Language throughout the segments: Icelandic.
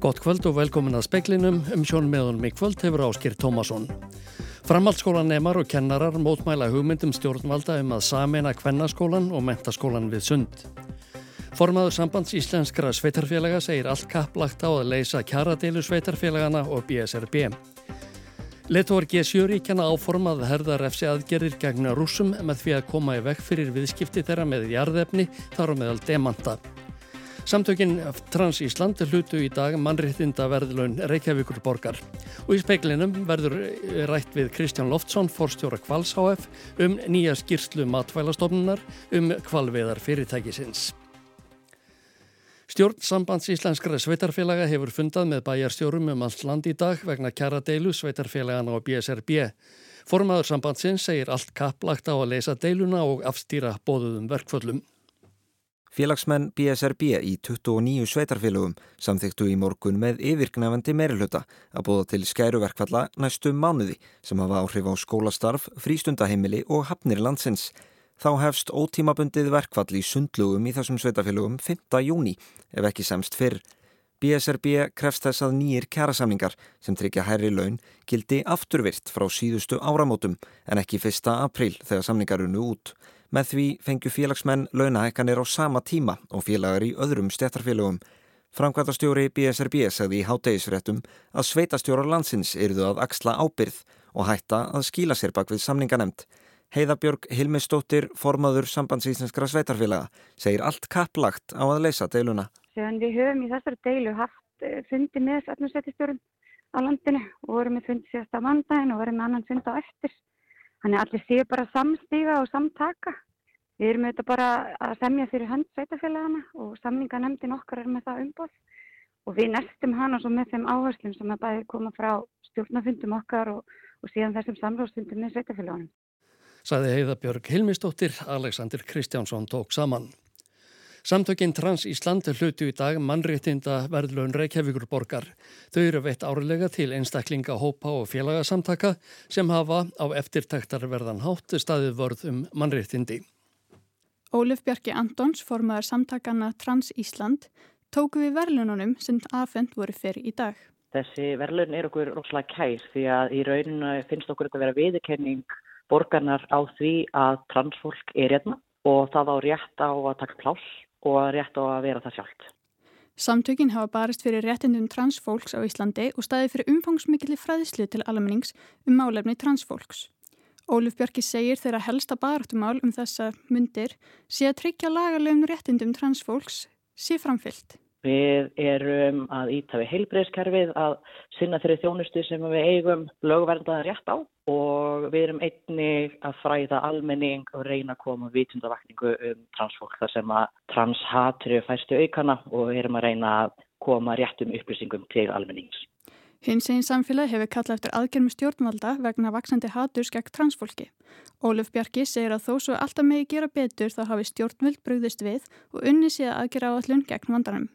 Gott kvöld og velkomin að speklinum um sjónmeðunum í kvöld hefur Áskir Tómasson. Framhaldsskólanemar og kennarar mótmæla hugmyndum stjórnvalda um að samena kvennaskólan og mentaskólan við sund. Formaður sambands íslenskra sveitarfélaga segir allt kapplagt á að leysa kjaradeilu sveitarfélagana og BSRB. Letóar G7 ríkjana áformað herðar efsi aðgerir gegn rúsum með því að koma í vekk fyrir viðskipti þeirra með jarðefni þar og meðal demanta. Samtökinn Trans Ísland hlutu í dag mannréttinda verðlun Reykjavíkur borgar og í speiklinum verður rætt við Kristján Loftsson, forstjóra Kvals HF um nýja skýrslu matvælastofnunar um kvalveðar fyrirtækisins. Stjórn sambands íslenskara sveitarfélaga hefur fundað með bæjarstjórum um alls land í dag vegna kjara deilu sveitarfélagana og BSRB. Formaður sambandsins segir allt kapplagt á að leysa deiluna og afstýra bóðuðum verkföllum. Félagsmenn BSRB í 29 sveitarfélögum samþyktu í morgun með yfirgnafandi meiriluta að búða til skæruverkfalla næstu mánuði sem hafa áhrif á skólastarf, frístundaheimili og hafnir landsins. Þá hefst ótímabundið verkfall í sundlugum í þessum sveitarfélögum 5. júni ef ekki semst fyrr. BSRB krefst þess að nýjir kærasamningar sem tryggja hærri laun gildi afturvirt frá síðustu áramótum en ekki 1. april þegar samningarunu út. Með því fengju félagsmenn launahækkanir á sama tíma og félagar í öðrum stettarfélögum. Framkvæmtastjóri BSRB segði í háttegisfréttum að sveitastjórar landsins eruðu að axla ábyrð og hætta að skíla sér bak við samninganemt. Heiðabjörg Hilmistóttir, formaður sambandsíslenskra sveitarfélaga, segir allt kapplagt á að leysa deiluna. Þegar við höfum í þessari deilu haft eh, fundi með sveitarstjórun á landinu og vorum við fundi sérst á mandagin og vorum með annan fund á eftir. Þannig að allir séu bara samstíga og samtaka. Við erum auðvitað bara að semja fyrir hönd sveitafélagana og samninganemndin okkar er með það umbóð og við nestum hana svo með þeim áherslum sem að bæði koma frá stjórnafundum okkar og, og síðan þessum samráðsfundum með sveitafélaganum. Saði Heiðabjörg Hilmistóttir, Alexander Kristjánsson tók saman. Samtökinn Trans Ísland hlutu í dag mannréttinda verðlun Reykjavíkur borgar. Þau eru veitt árlega til einstaklinga, hópa og félagasamtaka sem hafa á eftirtæktarverðan hátt staðið vörð um mannréttindi. Ólif Bjarki Antons, formaður samtakana Trans Ísland, tóku við verðlununum sem aðfend voru fyrir í dag. Þessi verðlun er okkur rosalega kær því að í rauninu finnst okkur að vera viðkenning borgarnar á því að transfólk er hérna og það á rétt á að taka pláss og rétt á að vera það sjálft. Samtökin hafa barist fyrir réttindum transfólks á Íslandi og staði fyrir umfangsmikli fræðislu til almennings um málefni transfólks. Óluf Björki segir þeirra helsta baráttumál um þessa myndir sé að tryggja lagarlegum réttindum transfólks sé framfyllt. Við erum að íta við heilbreyðskerfið að sinna þeirri þjónustu sem við eigum lögverðaða rétt á og við erum einnig að fræða almenning og reyna að koma vitundavakningu um transfólk þar sem að transhatri fæstu aukana og við erum að reyna að koma réttum upplýsingum til almennings. Hins einn samfélag hefur kallað eftir aðgermi stjórnvalda vegna vaksandi haturs gegn transfólki. Óluf Bjarki segir að þó svo alltaf megi gera betur þá hafi stjórnvöld brugðist við og unni síðan aðgerra á allun gegn vandarum.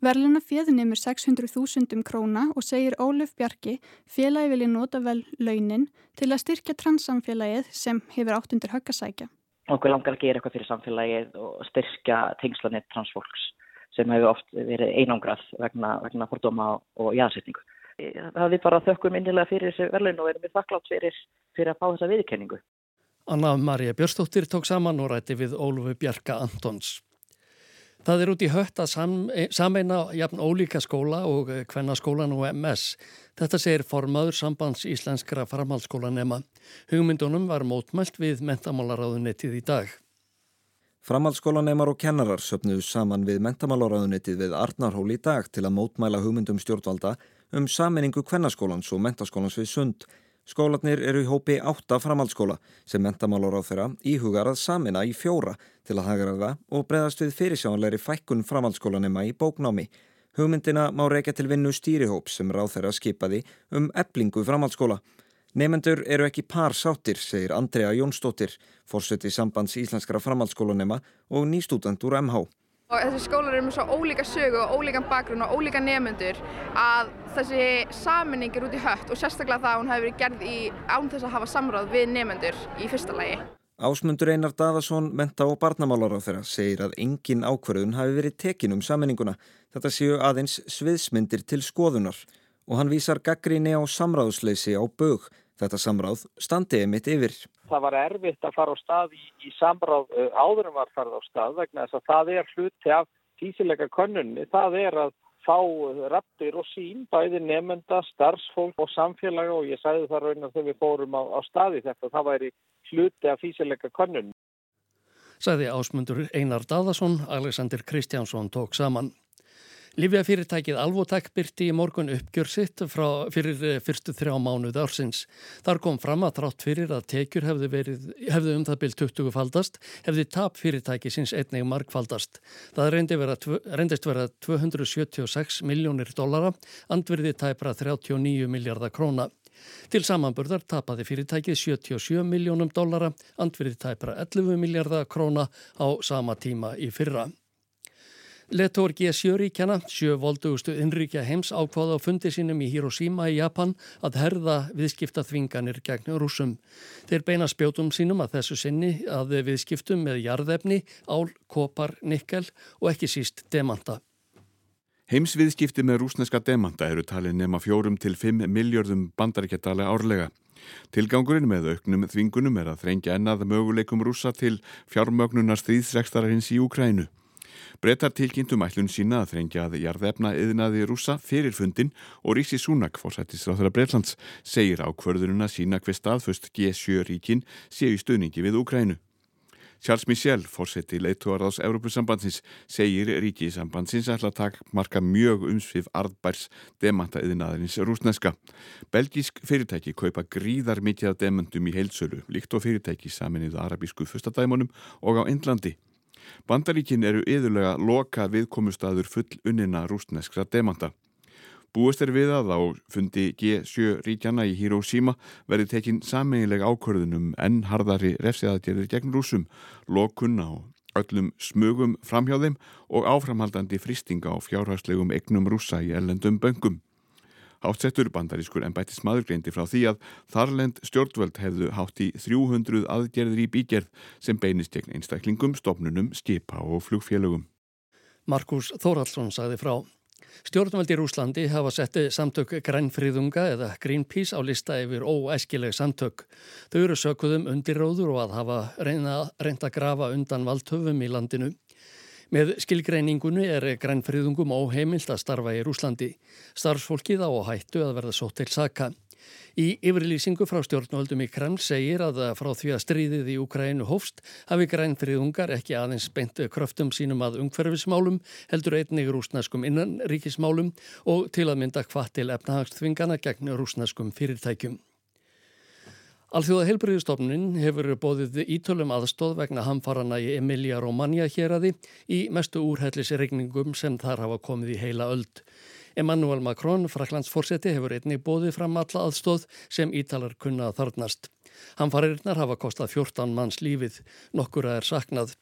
Verluna fjöð nefnir 600.000 króna og segir Óluf Bjarki félagi vilja nota vel launin til að styrkja transsamfélagið sem hefur átt undir höggasækja. Okkur langar að gera eitthvað fyrir samfélagið og styrkja tengslanett transfólks sem hefur oft verið einangrað vegna, vegna fordóma og jæðsetningu. Það er bara þökkum innilega fyrir þessu verlun og erum við þakklátt fyrir, fyrir að fá þessa viðkenningu. Anna-Maria Björstóttir tók saman og rætti við Ólufi Bjarka Antons. Það er út í hött að sam, e, sameina jafn ólíka skóla og hvenna skólan og MS. Þetta segir formaður sambands íslenskra framhaldsskólanema. Hugmyndunum var mótmælt við mentamálaráðunettið í dag. Framhaldsskólanemar og kennarar söpnuðu saman við mentamálaráðunettið við Arnarhól í dag til að mótmæla hugmyndum stjórnvalda um sameiningu kvennaskólans og mentaskólans við sund. Skólanir eru í hópi átta framhaldsskóla sem mentamálar á þeirra íhugar að samina í fjóra til að hagraða og breyðast við fyrirsjónleiri fækkun framhaldsskólanema í bóknámi. Hugmyndina má reyka til vinnu stýrihóp sem ráð þeirra skipaði um eblingu framhaldsskóla. Nefendur eru ekki par sátir, segir Andrea Jónsdóttir, fórseti sambands íslenskara framhaldsskólanema og nýstúdent úr MH. Og þessi skólar eru með svo ólíka sögu og ólíkan bakgrunn og ólíka nefnendur að þessi saminning er út í hött og sérstaklega það að hún hefur verið gerð í án þess að hafa samráð við nefnendur í fyrsta lagi. Ásmundur Einar Daðarsson, menta og barnamálar á þeirra, segir að engin ákverðun hafi verið tekin um sammenninguna. Þetta séu aðeins sviðsmyndir til skoðunar og hann vísar gaggríni á samráðsleysi á bög. Þetta samráð standiði mitt yfir. Það var erfitt að fara á stað í, í samráð uh, áðurum var farið á stað vegna þess að það er hluti af tísilega könnunni. Það er að fá rattir og sín, bæði nefnda, starfsfólk og samfélaga og ég sagði það raunar þegar við fórum á, á staði þetta. Það væri hluti af físileika könnun. Sæði ásmundur Einar Daðarsson, Alexander Kristjánsson tók saman. Livjafyrirtækið Alvotek byrti í morgun uppgjör sitt frá, fyrir eh, fyrstu þrjá mánuð ársins. Þar kom fram að þrátt fyrir að tekjur hefði, verið, hefði um það byrjt 20 faldast, hefði tap fyrirtæki sinns einnig markfaldast. Það vera, reyndist vera 276 miljónir dollara, andverði tæpra 39 miljardar króna. Til samanburðar tapaði fyrirtækið 77 miljónum dollara, andverði tæpra 11 miljardar króna á sama tíma í fyrra. Letór G7 ríkjana, sjö voldugustu innríkja heims ákváða á fundi sínum í Hiroshima í Japan að herða viðskipta þvinganir gegn rúsum. Þeir beina spjótum sínum að þessu sinni að viðskiptum með jarðefni, ál, kopar, nikkel og ekki síst demanta. Heimsviðskipti með rúsneska demanta eru talið nema fjórum til fimm miljörðum bandaríkjadala árlega. Tilgangurinn með auknum þvingunum er að þrengja ennað möguleikum rúsa til fjármögnunar stríðsrekstararins í Ukrænu. Brettar tilkynntum ætlun sína að þrengja að jarðefna yðnaði rúsa fyrir fundin og Rísi Súnak, fórsættisráþara Breitlands, segir á kvörðununa sína hver staðfust G7 ríkin séu í stöðningi við Ukrænu. Charles Michel, fórseti leittóarðás Európusambandsins, segir ríkisambandsins ætla að taka marka mjög umsvið arðbærs demanta yðnaðarins rúsneska. Belgísk fyrirtæki kaupa gríðar mikið af demandum í heilsölu, líkt og fyrirtæki saminnið arabísku fyrstadæmonum og á Indlandi. Bandaríkin eru yðurlega loka viðkomustadur full unnina rústneskra demanta. Búist er við að á fundi G7 ríkjana í Hiroshima verði tekinn sameiginlega ákvörðunum enn harðari refsiðaðgerðir gegn rúsum, lokun á öllum smugum framhjá þeim og áframhaldandi fristinga á fjárhagslegum egnum rúsa í ellendum böngum. Hátsettur bandarískur en bætti smaðurgreindi frá því að þarlend stjórnvöld hefðu hátt í 300 aðgerðir í bígerð sem beinist gegn einstaklingum, stopnunum, skipa og flugfélögum. Markus Þóraldsson sagði frá. Stjórnvaldi í Rúslandi hafa settið samtök grænfríðunga eða Greenpeace á lista yfir óæskileg samtök. Þau eru sökuðum undirróður og að hafa reynda að grafa undan valdhöfum í landinu. Með skilgreiningunni er grænfriðungum óheimilt að starfa í Rúslandi. Starfsfólkið á hættu að verða sótt til saka. Í yfirlýsingu frá stjórnvöldum í Kreml segir að frá því að stríðið í Ukrænu hófst hafi grænfriðungar ekki aðeins beint kröftum sínum að umhverfismálum, heldur einnig rúsnaskum innanríkismálum og til að mynda hvað til efnahagsþvingana gegn rúsnaskum fyrirtækjum. Alþjóða heilbriðistofnin hefur bóðið ítölum aðstóð vegna hamfarana í Emilia-Romagna hér aði í mestu úrhellisregningum sem þar hafa komið í heila öld. Emmanuel Macron, fraklandsforseti, hefur einnig bóðið fram alla aðstóð sem ítalar kunna þarnast. Hamfarirnar hafa kostað 14 manns lífið, nokkura er saknað.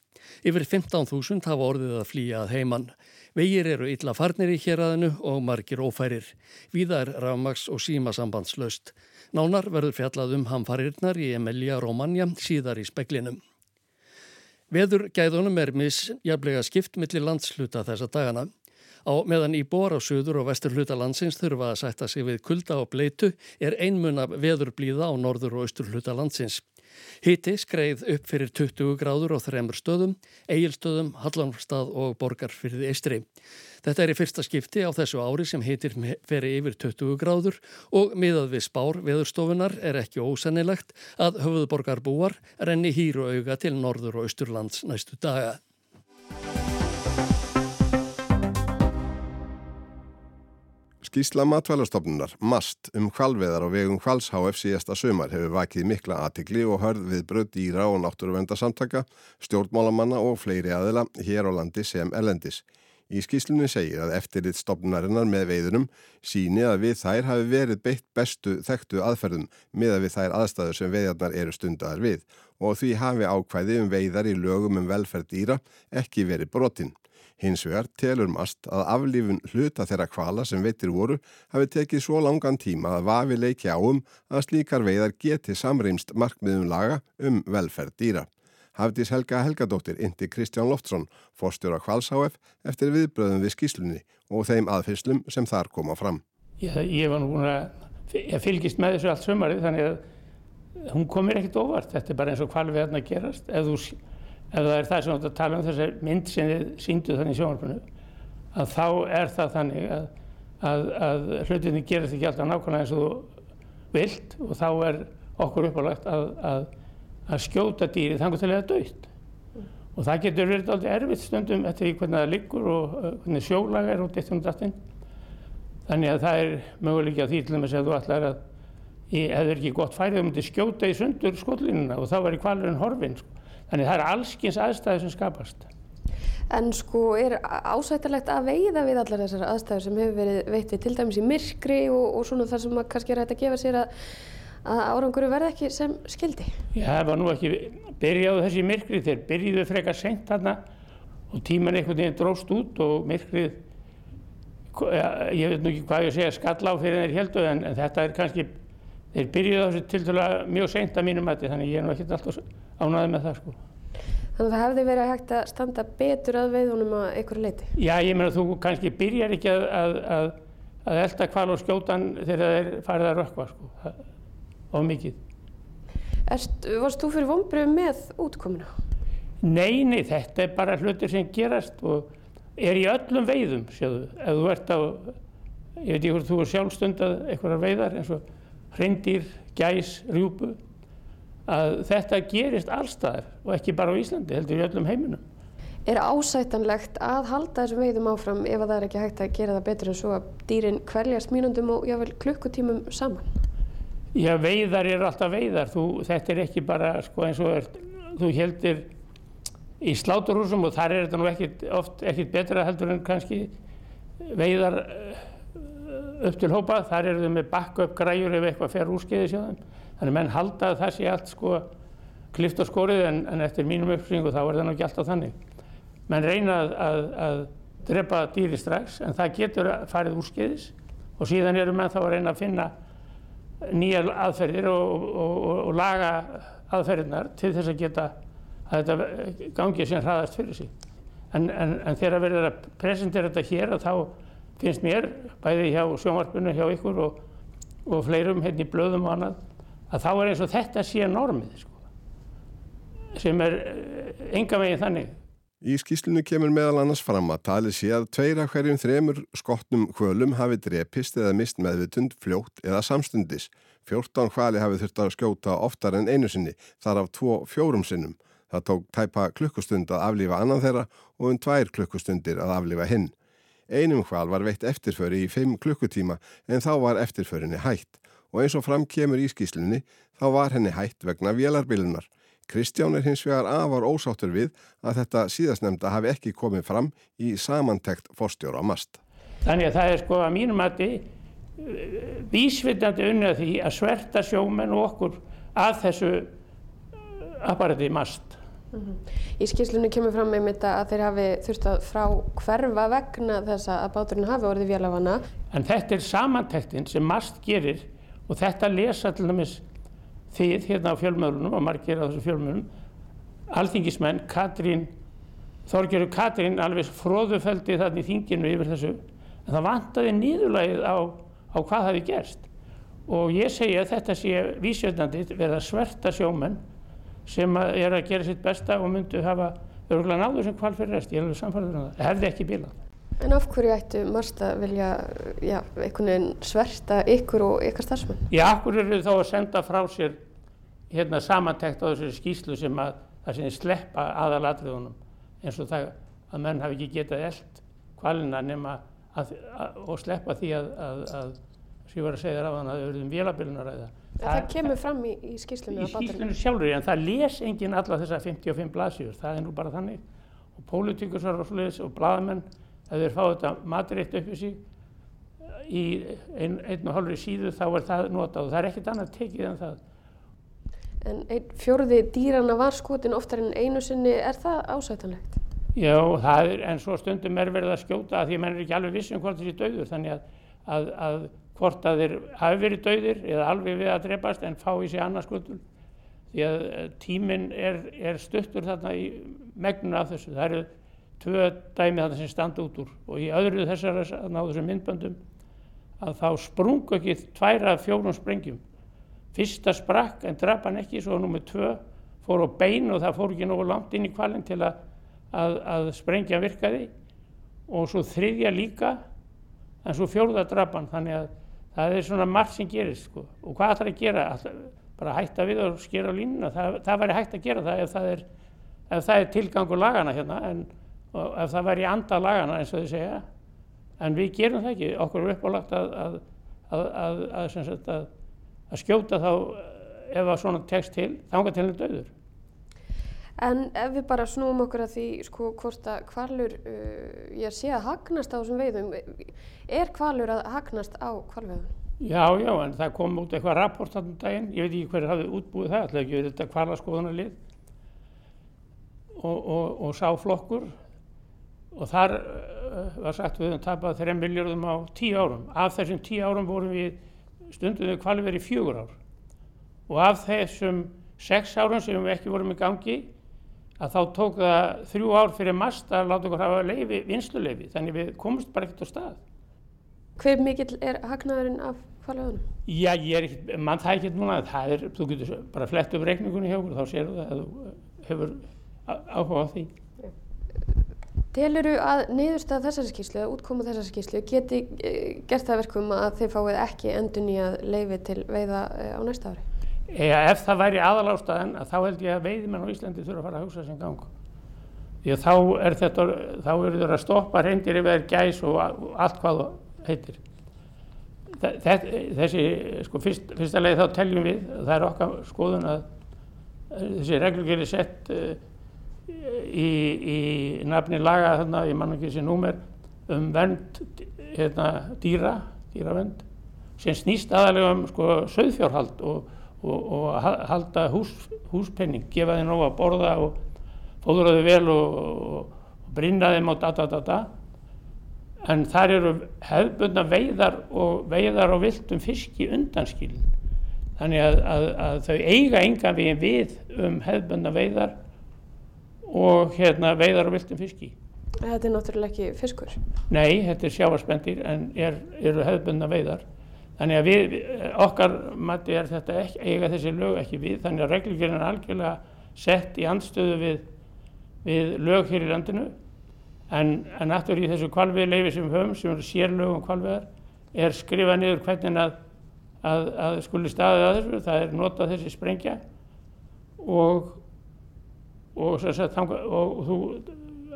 Yfir 15.000 hafa orðið að flýja að heiman. Vegir eru illa farnir í hér aðinu og margir ófærir. Víða er rafmaks og símasambandslaust. Nánar verður fjallað um hamfarirnar í Emilia-Romagna síðar í speklinum. Veður gæðunum er misjaflega skipt millir landsluta þessa dagana. Á meðan í bor á söður og vestur hluta landsins þurfa að sætta sig við kulda og bleitu er einmun af veður blíða á norður og austur hluta landsins. Hiti skreið upp fyrir 20 gráður og þremur stöðum, eigilstöðum, hallanstað og borgarfyrði eistri. Þetta er í fyrsta skipti á þessu ári sem hitir feri yfir 20 gráður og miðað við spár veðurstofunar er ekki ósennilegt að höfuðborgarbúar renni hýru auga til norður og austurlands næstu daga. Skísla matvælastofnunar, MAST, um hvalveðar á vegum hvalshf síðasta sömar hefur vakið mikla aðtikli og hörð við bröð dýra og náttúruvendarsamtaka, stjórnmálamanna og fleiri aðila hér á landi sem elendis. Í skýslunni segir að eftirlit stopnarinnar með veiðunum síni að við þær hafi verið beitt bestu þekktu aðferðum með að við þær aðstæður sem veiðarnar eru stundar við og því hafi ákvæði um veiðar í lögum um velferð dýra ekki verið brotinn. Hins vegar telur mast að aflífun hluta þeirra kvala sem veitir voru hafi tekið svo langan tíma að vafi leiki áum að slíkar veiðar geti samrýmst markmiðum laga um velferð dýra. Hafdís Helga Helgadóttir indi Kristján Loftsson, fórstjóra Kvalsáf eftir viðbröðum við skýslunni og þeim aðfyrslum sem þar koma fram. Ég, ég var nú búin að fylgist með þessu allt sömarið þannig að hún komir ekkert óvart. Þetta er bara eins og hvalvið hérna gerast. Ef, þú, ef það er það sem ætti að tala um þessar mynd sem þið sínduð þannig í sjónarbrunnu að þá er það þannig að, að, að hlutinni gerast ekki alltaf nákvæmlega eins og þú vilt og þá er okkur uppálagt að, að að skjóta dýrið þannig til það er döitt. Og það getur verið alltaf erfitt stundum eftir því hvernig það liggur og uh, hvernig sjólag er út eitt um dattinn. Þannig að það er möguleikja því til þess að þú ætlar að það er ekki gott færið, þú myndir skjóta í sundur skollínuna og þá var í kvalurinn horfinn. Sko. Þannig að það er allskins aðstæði sem skapast. En sko er ásættilegt að veiða við allar þessar aðstæður sem hefur verið veitt við til dæmis í myrkri og, og svona þar sem kannski er hægt að gefa sér að að áranguru verði ekki sem skildi? Já, það var nú ekki byrjaðu þessi myrkri, þeir byrjuðu frekar sent þarna og tíman einhvern veginn dróst út og myrkrið, ég veit nú ekki hvað ég segja, skall á fyrir þeir heldu en, en þetta er kannski, þeir byrjuðu þessu til dæla mjög sent að mínum mæti þannig ég er nú ekkert alltaf ánaði með það sko. Þannig að það hefði verið hægt að standa betur að veiðunum að einhverju leiti? Já, ég meina þú kannski byrjar ekki að, að, að, að elda kval og skjótan þegar þeir farið að rökkva sko of mikið. Erst, varst þú fyrir vonbröðu með útkominu? Nei, nei, þetta er bara hlutir sem gerast og er í öllum veiðum, sjáðu, ef þú ert á, ég veit ekki hvort þú er sjálfstundað eitthvað veiðar eins og hreindýr, gæs, rjúpu, að þetta gerist allstaðar og ekki bara á Íslandi, heldur í öllum heiminum. Er ásættanlegt að halda þessum veiðum áfram ef það er ekki hægt að gera það betur en svo að dýrin kvæljast mínundum og jável klukkutímum saman? Já, veiðar er alltaf veiðar. Þú, þetta er ekki bara sko, eins og er, þú heldur í sláturhúsum og þar er þetta nú ekkit, oft ekkert betra heldur en kannski veiðar eh, upp til hópa. Þar eru þau með bakka upp græjur ef eitthvað fer úrskeiði sjáðan. Þannig menn halda að það sé allt sko klift og skorið en, en eftir mínum uppsynningu þá er það ekki alltaf þannig. Menn reyna að, að, að drepa dýri strax en það getur farið úrskeiðis og síðan eru menn þá að reyna að finna nýja aðferðir og, og, og, og laga aðferðirnar til þess að geta að þetta gangi sem hraðast fyrir sig. En, en, en þegar verður að presentera þetta hér að þá finnst mér, bæði hjá sjónvarpunum, hjá ykkur og fleirum hérna í blöðum og annað, að þá er eins og þetta sé normið, sko, sem er eh, enga veginn þannig. Í skýslinu kemur meðal annars fram að tali sé að tveira hverjum þremur skottnum hvölum hafi drepist eða mist meðvitund fljótt eða samstundis. 14 hvali hafi þurft að skjóta oftar en einu sinni, þar af tvo fjórum sinnum. Það tók tæpa klukkustund að aflífa annan þeirra og um tvær klukkustundir að aflífa hinn. Einum hval var veitt eftirföri í 5 klukkutíma en þá var eftirförinni hætt og eins og fram kemur í skýslunni þá var henni hætt vegna vélarbilunar. Kristján er hins vegar afar ósáttur við að þetta síðastnemda hafi ekki komið fram í samantekt fórstjóra á mast. Þannig að það er sko að mínum að þið vísvitandi unnið því að sverta sjómen og okkur að þessu aparati mast. Mm -hmm. Í skýrslunni kemur fram með mitt að þeir hafi þurft að frá hverfa vegna þess að báturinn hafi orðið vélafanna. En þetta er samantektin sem mast gerir og þetta lesa til dæmis þið hérna á fjölmjölunum og margir á þessu fjölmjölunum alþingismenn, Katrín Þorgjörður Katrín alveg fróðufeldi þarna í þinginu yfir þessu en það vantaði nýðulægið á, á hvað hafi gerst og ég segja að þetta sé vísjöndandi verða sverta sjómenn sem er að gera sitt besta og myndu hafa örgulega náður sem kval fyrir rest, ég alveg samfærður um það, hefði ekki bílað. En af hverju ættu Marsta vilja já, einhvern veginn sverta ykkur og ykkar starfsmenn? Já, af hverju eru þá að senda frá sér hérna samantækt á þessu skýslu sem að það sem sleppa aðalatriðunum eins og það að menn hafi ekki getað eld kvalina nema að, að, og sleppa því að, að sem ég var að segja þér á þann að þau verðum vélabilunaræða. Það, það kemur fram í, í skýslunum í skýslunum sjálfur en það les engin alla þessa 55 blaðsjur, það er nú bara þannig. Og pólitíkusar og sluðis og bladamenn ef þeir fá þetta matreitt upp í sig í einn ein og hálfri síðu þá er það notað. Og það er ekkert annað tekið en það. En einn fjörði dýrana var skotin oftar en einu sinni, er það ásætanlegt? Já, það er, en svo stundum er verið að skjóta að því að menn er ekki alveg vissum hvort þessi döður, þannig að, að, að hvort að þeir hafi verið döðir eða alveg við að drepast en fá í sig annars skuldul. Því að tíminn er, er stuttur þarna í megnun af þessu. Það eru tvö dæmi þarna sem standa út úr og í öðru þessar á þessum myndböndum að þá sprungu ekki tværa fjórum sprengjum. Fyrsta sprakk en draf hann ekki, svo nummið tvö fór á bein og það fór ekki nógu langt inn í kvalinn til að, að, að sprengja virkaði og svo þriðja líka en svo fjórða draf hann þannig að það er svona margt sem gerist sko. og hvað ætlar að gera? Alltaf, bara hætta við og skera línuna, það, það væri hægt að gera það ef það er, ef það er tilgangur lagana hérna en ef það væri anda lagana eins og þið segja en við gerum það ekki, okkur er uppálagt að, að, að, að skjóta þá ef það svona tekst til, þángar til henni döður. En ef við bara snúum okkur að því sko hvort að kvalur, uh, ég sé að hagnast á þessum veiðum, er kvalur að hagnast á kvalveiðum? Já, já, en það kom út eitthvað rapport þarna um daginn, ég veit ekki hverju hafið útbúið það, alltaf ekki við þetta kvalaskoðunarlið og, og, og sá flokkur og þar uh, var sagt við höfum tapað 3 miljardum á 10 árum. Af þessum 10 árum vorum við stundum við kvalið verið fjögur ár og af þessum 6 árum sem við ekki vorum í gangi að þá tók það þrjú ár fyrir mast að láta okkur hafa leifi, vinsluleifi, þannig við komumst bara ekkert á stað. Hver mikill er hagnaðurinn af kvalöðunum? Já, ég er ekkert, mann það ekkert núna, það er, þú getur bara flett upp reikningunni hjá okkur, þá séu það að þú hefur áhuga á því. Teluru að niðurstað þessari skýrslu, að útkoma þessari skýrslu, geti eh, gert það verkum að þeir fáið ekki endun í að leifi til veiða eh, á næsta ári? Eða ef það væri aðalástaðan, að þá held ég að veiðmenn á Íslandi þurfa að fara að hugsa sem gang. Því að þá er þetta, þá eru þeir að stoppa reyndir yfir gæs og allt hvað heitir. Þessi, sko, fyrst, fyrsta leið þá teljum við, það er okkar skoðun að þessi reglugir er sett uh, í, í nafni laga þarna, ég man ekki þessi númer, um vernd hérna, dýra, dýravend, sem snýst aðalega um sko, söðfjárhald og, og, og halda hús, húspenning, gefa þeim nóg að borða og fóðra þau vel og, og brinna þeim á da da da da. En þar eru hefðbundna veiðar og veiðar á viltum fiski undanskilin. Þannig að, að, að þau eiga enga við við um hefðbundna veiðar og hérna veiðar á viltum fiski. Þetta er náttúrulega ekki fiskur? Nei, þetta er sjávarspendir en er, eru hefðbundna veiðar. Þannig að við, okkar mati er þetta ekki, eiga þessi lög ekki við, þannig að reglugirinn er algjörlega sett í andstöðu við, við lög hér í landinu. En, en aftur í þessu kvalviðleifi sem höfum, sem eru sérlögum kvalviðar, er skrifað niður hvernig að, að, að skuli staðið að þessu, það er notað þessi sprengja. Og, og, sagt, og þú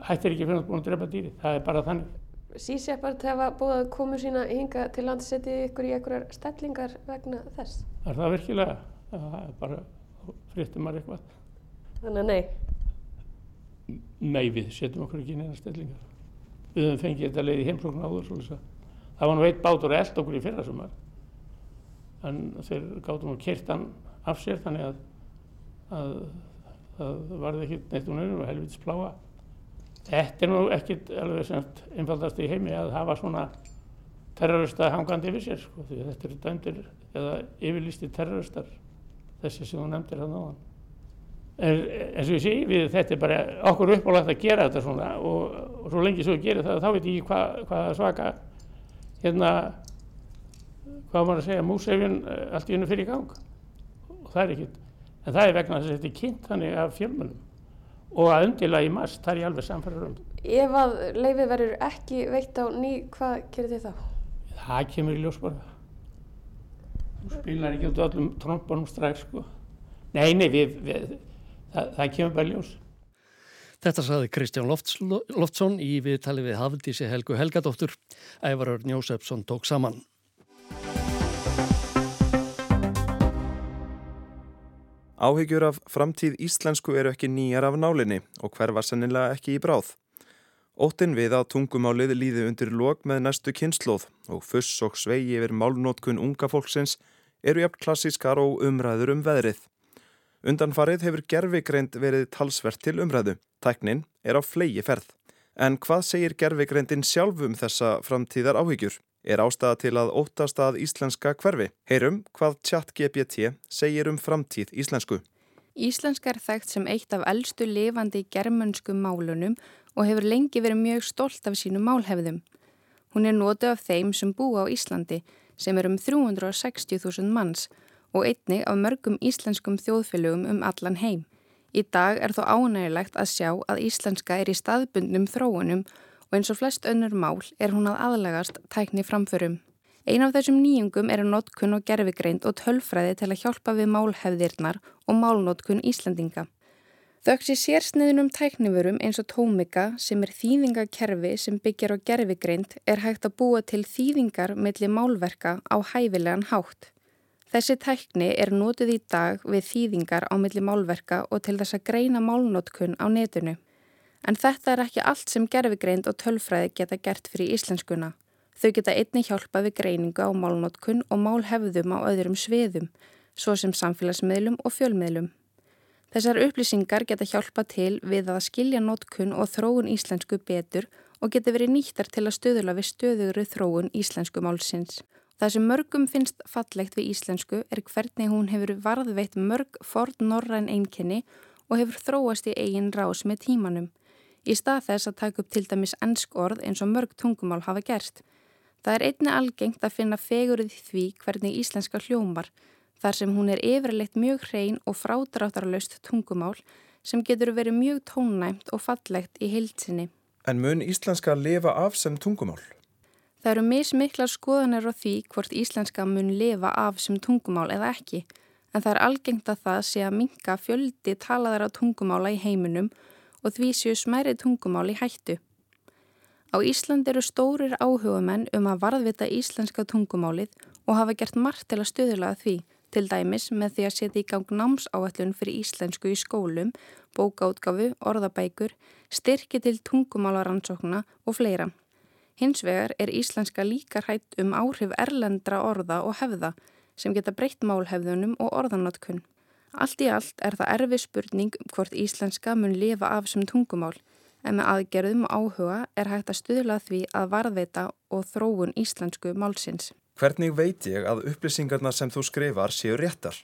hættir ekki fyrir að búin að drepa dýri, það er bara þannig. Síseppart hefa búið að komu sína hinga til landsetti ykkur í einhverjar stellingar vegna þess? Er það virkilega? Það er bara frittum maður eitthvað. Þannig að nei? Nei, við setjum okkur ekki neina stellingar. Við höfum fengið þetta leið í heimsókn áður svolítið. Það var nú eitt bátur eld okkur í fyrra sumar. En þeir gáttum að kyrta hann af sér þannig að, að það varði ekki neitt úr nöðunum og helvitis pláa. Þetta er nú ekkit alveg semst einfaldast í heimi að hafa svona terrorista hangandi yfir sér sko, því þetta eru dæmdir eða yfirlýsti terroristar þessi sem þú nefndir á hann. En eins og ég sé, við, þetta er bara okkur uppálagt að gera þetta svona og, og svo lengi svo gerir það þá veit ég hvað hva svaka hérna hvað maður að segja, músefjun allt í hennu fyrir gang og það er ekkit, en það er vegna þess að þetta er kynnt þannig af fjölmjölum og að undila í mars, það er ég alveg samfæður um. Ef að leifið verður ekki veitt á ný, hvað gerir þið þá? Það kemur í ljós bara. Þú spilar ekki út á öllum trompunum strax, sko. Nei, nei, við, við, það, það kemur bara í ljós. Þetta saði Kristján Lofts, Loftsson í viðtali við Hafdísi Helgu Helgadóttur. Ævarur Njósefsson tók saman. Áhyggjur af framtíð íslensku eru ekki nýjar af nálinni og hverfa sennilega ekki í bráð. Óttin við að tungumálið líði undir lok með næstu kynnslóð og fuss og svegi yfir málnótkun unga fólksins eru jafn klassískar og umræður um veðrið. Undanfarið hefur gerfigreind verið talsvert til umræðu. Tæknin er á flegi ferð. En hvað segir gerfigreindin sjálf um þessa framtíðar áhyggjur? Er ástæða til að óttast að íslenska hverfi? Heyrum hvað chat GPT segir um framtíð íslensku. Íslenska er þekkt sem eitt af eldstu lifandi germansku málunum og hefur lengi verið mjög stolt af sínu málhefðum. Hún er nótu af þeim sem búa á Íslandi sem er um 360.000 manns og einni af mörgum íslenskum þjóðfélögum um allan heim. Í dag er þó ánægilegt að sjá að íslenska er í staðbundnum þróunum og eins og flest önnur mál er hún að aðlagast tækni framförum. Ein af þessum nýjungum eru notkun og gerfigreind og tölfræði til að hjálpa við málhefðirnar og málnotkun Íslandinga. Þauks í sérsniðunum tæknifurum eins og tómika sem er þýðingakerfi sem byggjar á gerfigreind er hægt að búa til þýðingar millir málverka á hæfilegan hátt. Þessi tækni er notið í dag við þýðingar á millir málverka og til þess að greina málnotkun á netinu. En þetta er ekki allt sem gerfigreind og tölfræði geta gert fyrir íslenskuna. Þau geta einni hjálpað við greiningu á málnótkun og málhefðum á öðrum sviðum, svo sem samfélagsmiðlum og fjölmiðlum. Þessar upplýsingar geta hjálpað til við að skilja nótkun og þróun íslensku betur og geta verið nýttar til að stöðula við stöðugri þróun íslensku málsins. Það sem mörgum finnst fallegt við íslensku er hvernig hún hefur varðveitt mörg ford norræn einkenni og hefur þróast í eigin rás með tímanum. Í stað þess að taka upp til dæmis ennsk orð eins og mörg tungumál hafa gerst. Það er einni algengt að finna fegurðið því hvernig íslenska hljómar þar sem hún er yfirleitt mjög hrein og frádráttarlaust tungumál sem getur verið mjög tónnæmt og fallegt í heilsinni. En mun íslenska lifa af sem tungumál? Það eru mismiklar skoðanir á því hvort íslenska mun lifa af sem tungumál eða ekki en það er algengt að það sé að minka fjöldi talaðar á tungumála í heiminum og því séu smæri tungumál í hættu. Á Ísland eru stórir áhugamenn um að varðvita íslenska tungumálið og hafa gert margt til að stuðlaða því, til dæmis með því að setja í gang námsáallun fyrir íslensku í skólum, bókaútgafu, orðabækur, styrki til tungumálarannsókna og fleira. Hins vegar er íslenska líka hrætt um áhrif erlendra orða og hefða sem geta breytt málhefðunum og orðanótkun. Allt í allt er það erfi spurning hvort íslenska mun lifa af sem tungumál en með aðgerðum og áhuga er hægt að stuðla því að varðveita og þróun íslensku málsins. Hvernig veit ég að upplýsingarna sem þú skrifar séu réttar?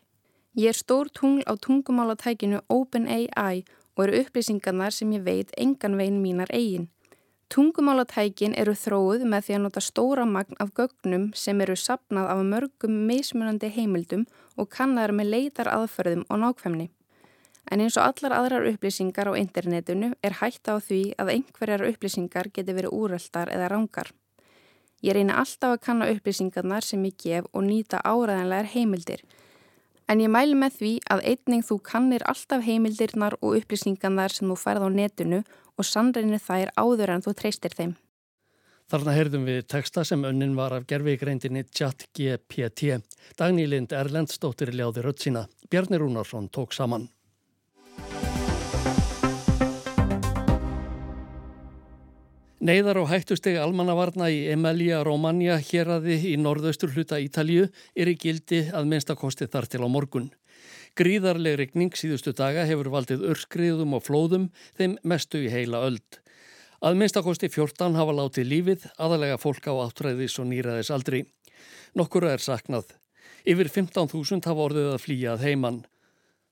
Ég er stór tungl á tungumálatækinu OpenAI og eru upplýsingarnar sem ég veit engan veginn mínar eigin. Tungumálatækin eru þróið með því að nota stóra magn af gögnum sem eru sapnað af mörgum mismunandi heimildum og kannar með leitar aðferðum og nákvæmni. En eins og allar aðrar upplýsingar á internetinu er hægt á því að einhverjar upplýsingar geti verið úröldar eða rángar. Ég reyna alltaf að kanna upplýsingarnar sem ég gef og nýta áræðanlegar heimildir. En ég mælu með því að einning þú kannir alltaf heimildirnar og upplýsingarnar sem þú færð á netinu og sannreinir þær áður en þú treystir þeim. Þarna heyrðum við texta sem önnin var af gerfigreindinni Chat GPT. Dagný Lind Erlendstóttir ljáði rött sína. Bjarni Rúnarsson tók saman. Neiðar og hættustegi almannavarna í Emilia-Romagna hérraði í norðaustur hluta Ítalju er í gildi að minnstakosti þar til á morgun. Gríðarleg regning síðustu daga hefur valdið örskriðum og flóðum þeim mestu í heila öld. Að minnstakosti 14 hafa látið lífið, aðalega fólk á áttræðis og nýraðis aldri. Nokkura er saknað. Yfir 15.000 hafa orðið að flýja að heimann.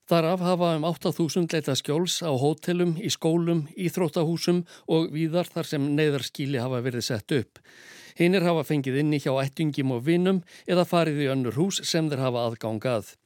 Þaraf hafa um 8.000 leita skjóls á hótelum, í skólum, íþróttahúsum og víðar þar sem neyðarskíli hafa verið sett upp. Hinnir hafa fengið inni hjá ættingim og vinnum eða farið í önnur hús sem þeir hafa aðgangað.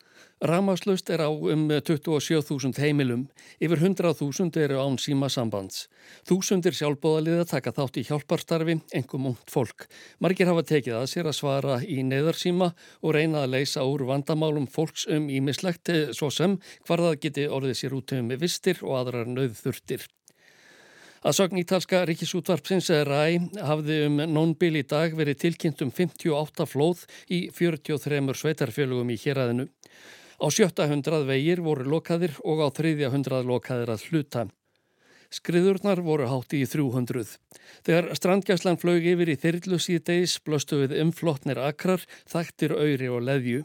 Ramaslust er á um 27.000 heimilum, yfir 100.000 eru án síma sambands. Þúsundir sjálfbóðaliða taka þátt í hjálparstarfi, engum ungt fólk. Margir hafa tekið að sér að svara í neyðarsíma og reyna að leysa úr vandamálum fólks um ímislegt eh, svo sem hvar það geti orðið sér út um vistir og aðrar nöðþurftir. Að sögn ítalska ríkisútvarpsins RAI hafði um nónbil í dag verið tilkynnt um 58 flóð í 43 sveitarfjölugum í héræðinu. Á sjötta hundrað vegir voru lokaðir og á þriðja hundrað lokaðir að hluta. Skriðurnar voru hátti í 300. Þegar strandgæslan flög yfir í þyrlu síðdeis blöstu við umflottnir akrar, þaktir öyri og leðju.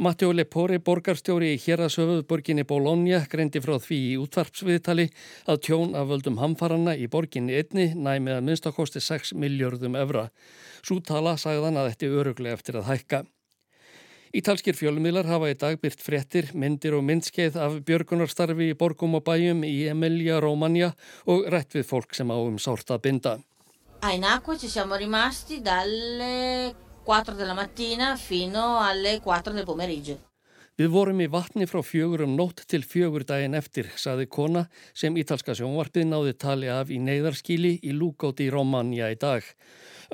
Matteo Lepore, borgarstjóri í hérasöfuðborginni Bologna, greindi frá því í útvarpsviðtali að tjón af völdum hamfarana í borginni einni næmið að minnstakosti 6 miljardum evra. Sú tala sagðan að þetta öruglega eftir að hækka. Ítalskir fjölumílar hafa í dag byrt fréttir, myndir og myndskeið af björgunarstarfi í borgum og bæjum í Emilia Romagna og rætt við fólk sem á um sárt að binda. Rimasti dalle 4 della mattina fino alle 4 del pomeriggio. Við vorum í vatni frá fjögur um nótt til fjögur daginn eftir, saði kona sem ítalska sjónvarpið náði tali af í neyðarskíli í Lúkóti í Romagna í dag.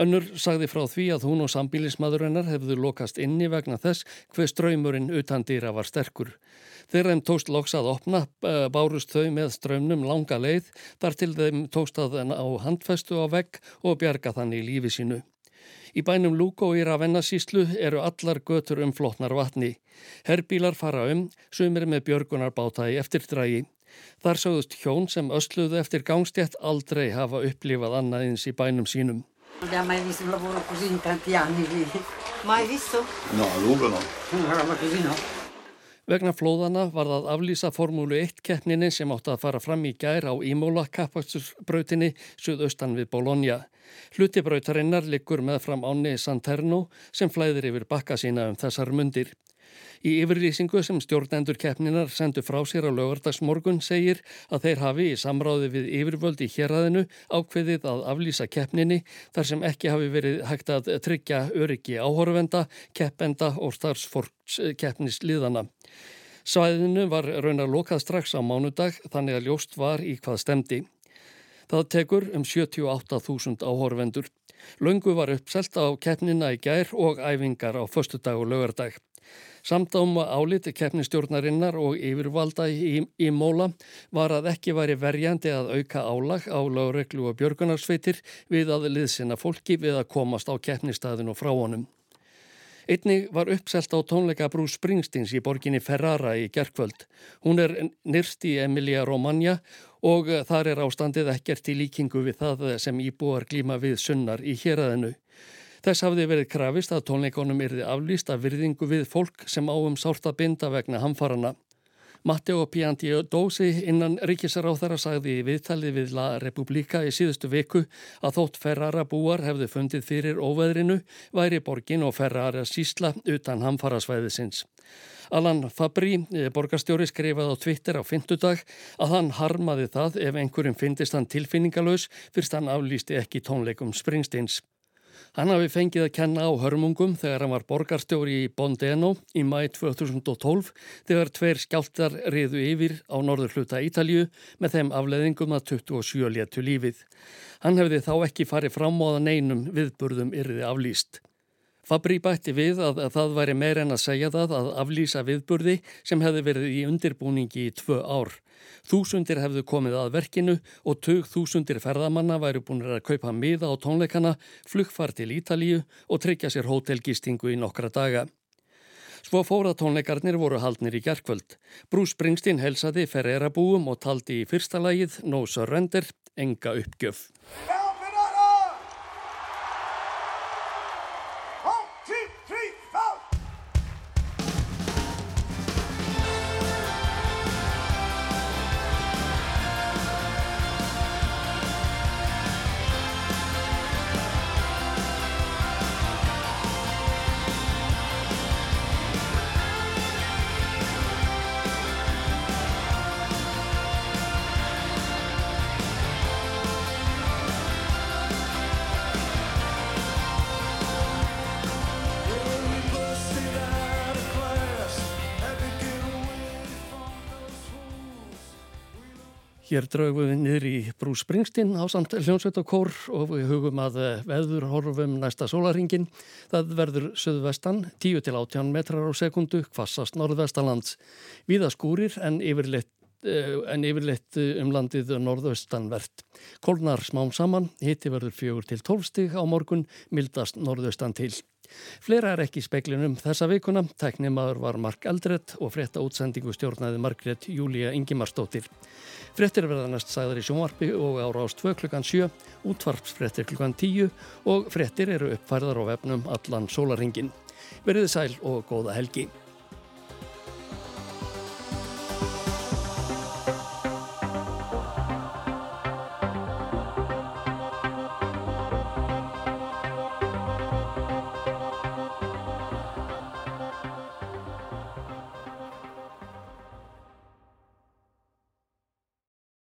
Önnur sagði frá því að hún og sambílismadurinnar hefðu lokast inni vegna þess hver ströymurinn utan dýra var sterkur. Þegar þeim tóst loks að opna bárust þau með ströymnum langa leið þar til þeim tóst að á handfestu á vegg og bjarga þannig lífi sínu. Í bænum Lúko í Ravennasíslu eru allar götur um flotnar vatni. Herbílar fara um, sumir með björgunarbáta í eftirdrægi. Þar sögðust hjón sem ösluðu eftir gangstjætt aldrei hafa upplifað annaðins í bænum sínum. No, Vegna flóðana var það aflýsa Formúlu 1 keppninni sem átti að fara fram í gær á Ímóla kappakstusbrautinni suðaustan við Bologna. Hlutibrautarinnar liggur með fram áni Santerno sem flæðir yfir bakka sína um þessar mundir. Í yfirlýsingu sem stjórnendur keppninar sendu frá sér á lögardagsmorgun segir að þeir hafi í samráði við yfirvöldi héræðinu ákveðið að aflýsa keppninni þar sem ekki hafi verið hægt að tryggja öryggi áhorfenda, keppenda og starfsforks keppnisliðana. Svæðinu var raunar lokað strax á mánudag þannig að ljóst var í hvað stemdi. Það tekur um 78.000 áhorfendur. Laungu var uppselt á keppnina í gær og æfingar á förstu dag og lögardag. Samdáma áliti keppnistjórnarinnar og yfirvalda í, í móla var að ekki væri verjandi að auka álag á lögreglu og björgunarsveitir við að liðsina fólki við að komast á keppnistæðinu frá honum. Einnig var uppselt á tónleika Bruce Springsteens í borginni Ferrara í gerkvöld. Hún er nyrst í Emilia Romagna og þar er ástandið ekkert í líkingu við það sem íbúar glíma við sunnar í héræðinu. Þess hafði verið krafist að tónleikonum erði aflýst að virðingu við fólk sem áum sárt að binda vegna hamfarana. Matteo Piantiodósi innan ríkisaráþara sagði í viðtalið við La Repubblica í síðustu viku að þótt Ferrara búar hefðu fundið fyrir óveðrinu væri borgin og Ferrara sísla utan hamfarasvæðisins. Alan Fabri, borgarstjóri, skrifaði á Twitter á fyndudag að hann harmaði það ef einhverjum fyndist hann tilfinningalös fyrst hann aflýsti ekki tónleikum Springsteins. Hann hafi fengið að kenna á hörmungum þegar hann var borgarstjóri í Bondeno í mæ 2012 þegar tveir skjáltar riðu yfir á norður hluta Ítalju með þeim afleðingum að 27 léttu lífið. Hann hefði þá ekki farið fram á að neinum viðburðum yrði aflýst. Fabri bætti við að, að það væri meir en að segja það að aflýsa viðburði sem hefði verið í undirbúningi í tvö ár. Þúsundir hefðu komið að verkinu og tög þúsundir ferðamanna væru búin að kaupa miða á tónleikana, flugfar til Ítalíu og tryggja sér hótelgistingu í nokkra daga. Svo fóratónleikarnir voru haldnir í gerkvöld. Bruce Springsteen helsaði Ferreira búum og taldi í fyrsta lagið No Surrender, enga uppgjöf. Hér draugum við niður í Brú Springsteen á samt hljónsveit og við hugum að veður horfum næsta sólaringin. Það verður söðvestan 10-18 metrar á sekundu, kvassast norðvestanlands. Víða skúrir en yfirleitt, en yfirleitt um landið norðaustanvert. Kólnar smám saman, hitti verður 4-12 stig á morgun, mildast norðaustan til. Fleira er ekki í speklinum þessa vikuna. Tæknimaður var Mark Eldredd og frétta útsendingu stjórnaði Margret Júlia Ingimarsdóttir. Frettir verða næst sagðar í sjónvarpi og ára ást 2 klukkan 7, útvarpsfrettir klukkan 10 og frettir eru uppfærðar á vefnum allan sólaringin. Verðið sæl og góða helgi.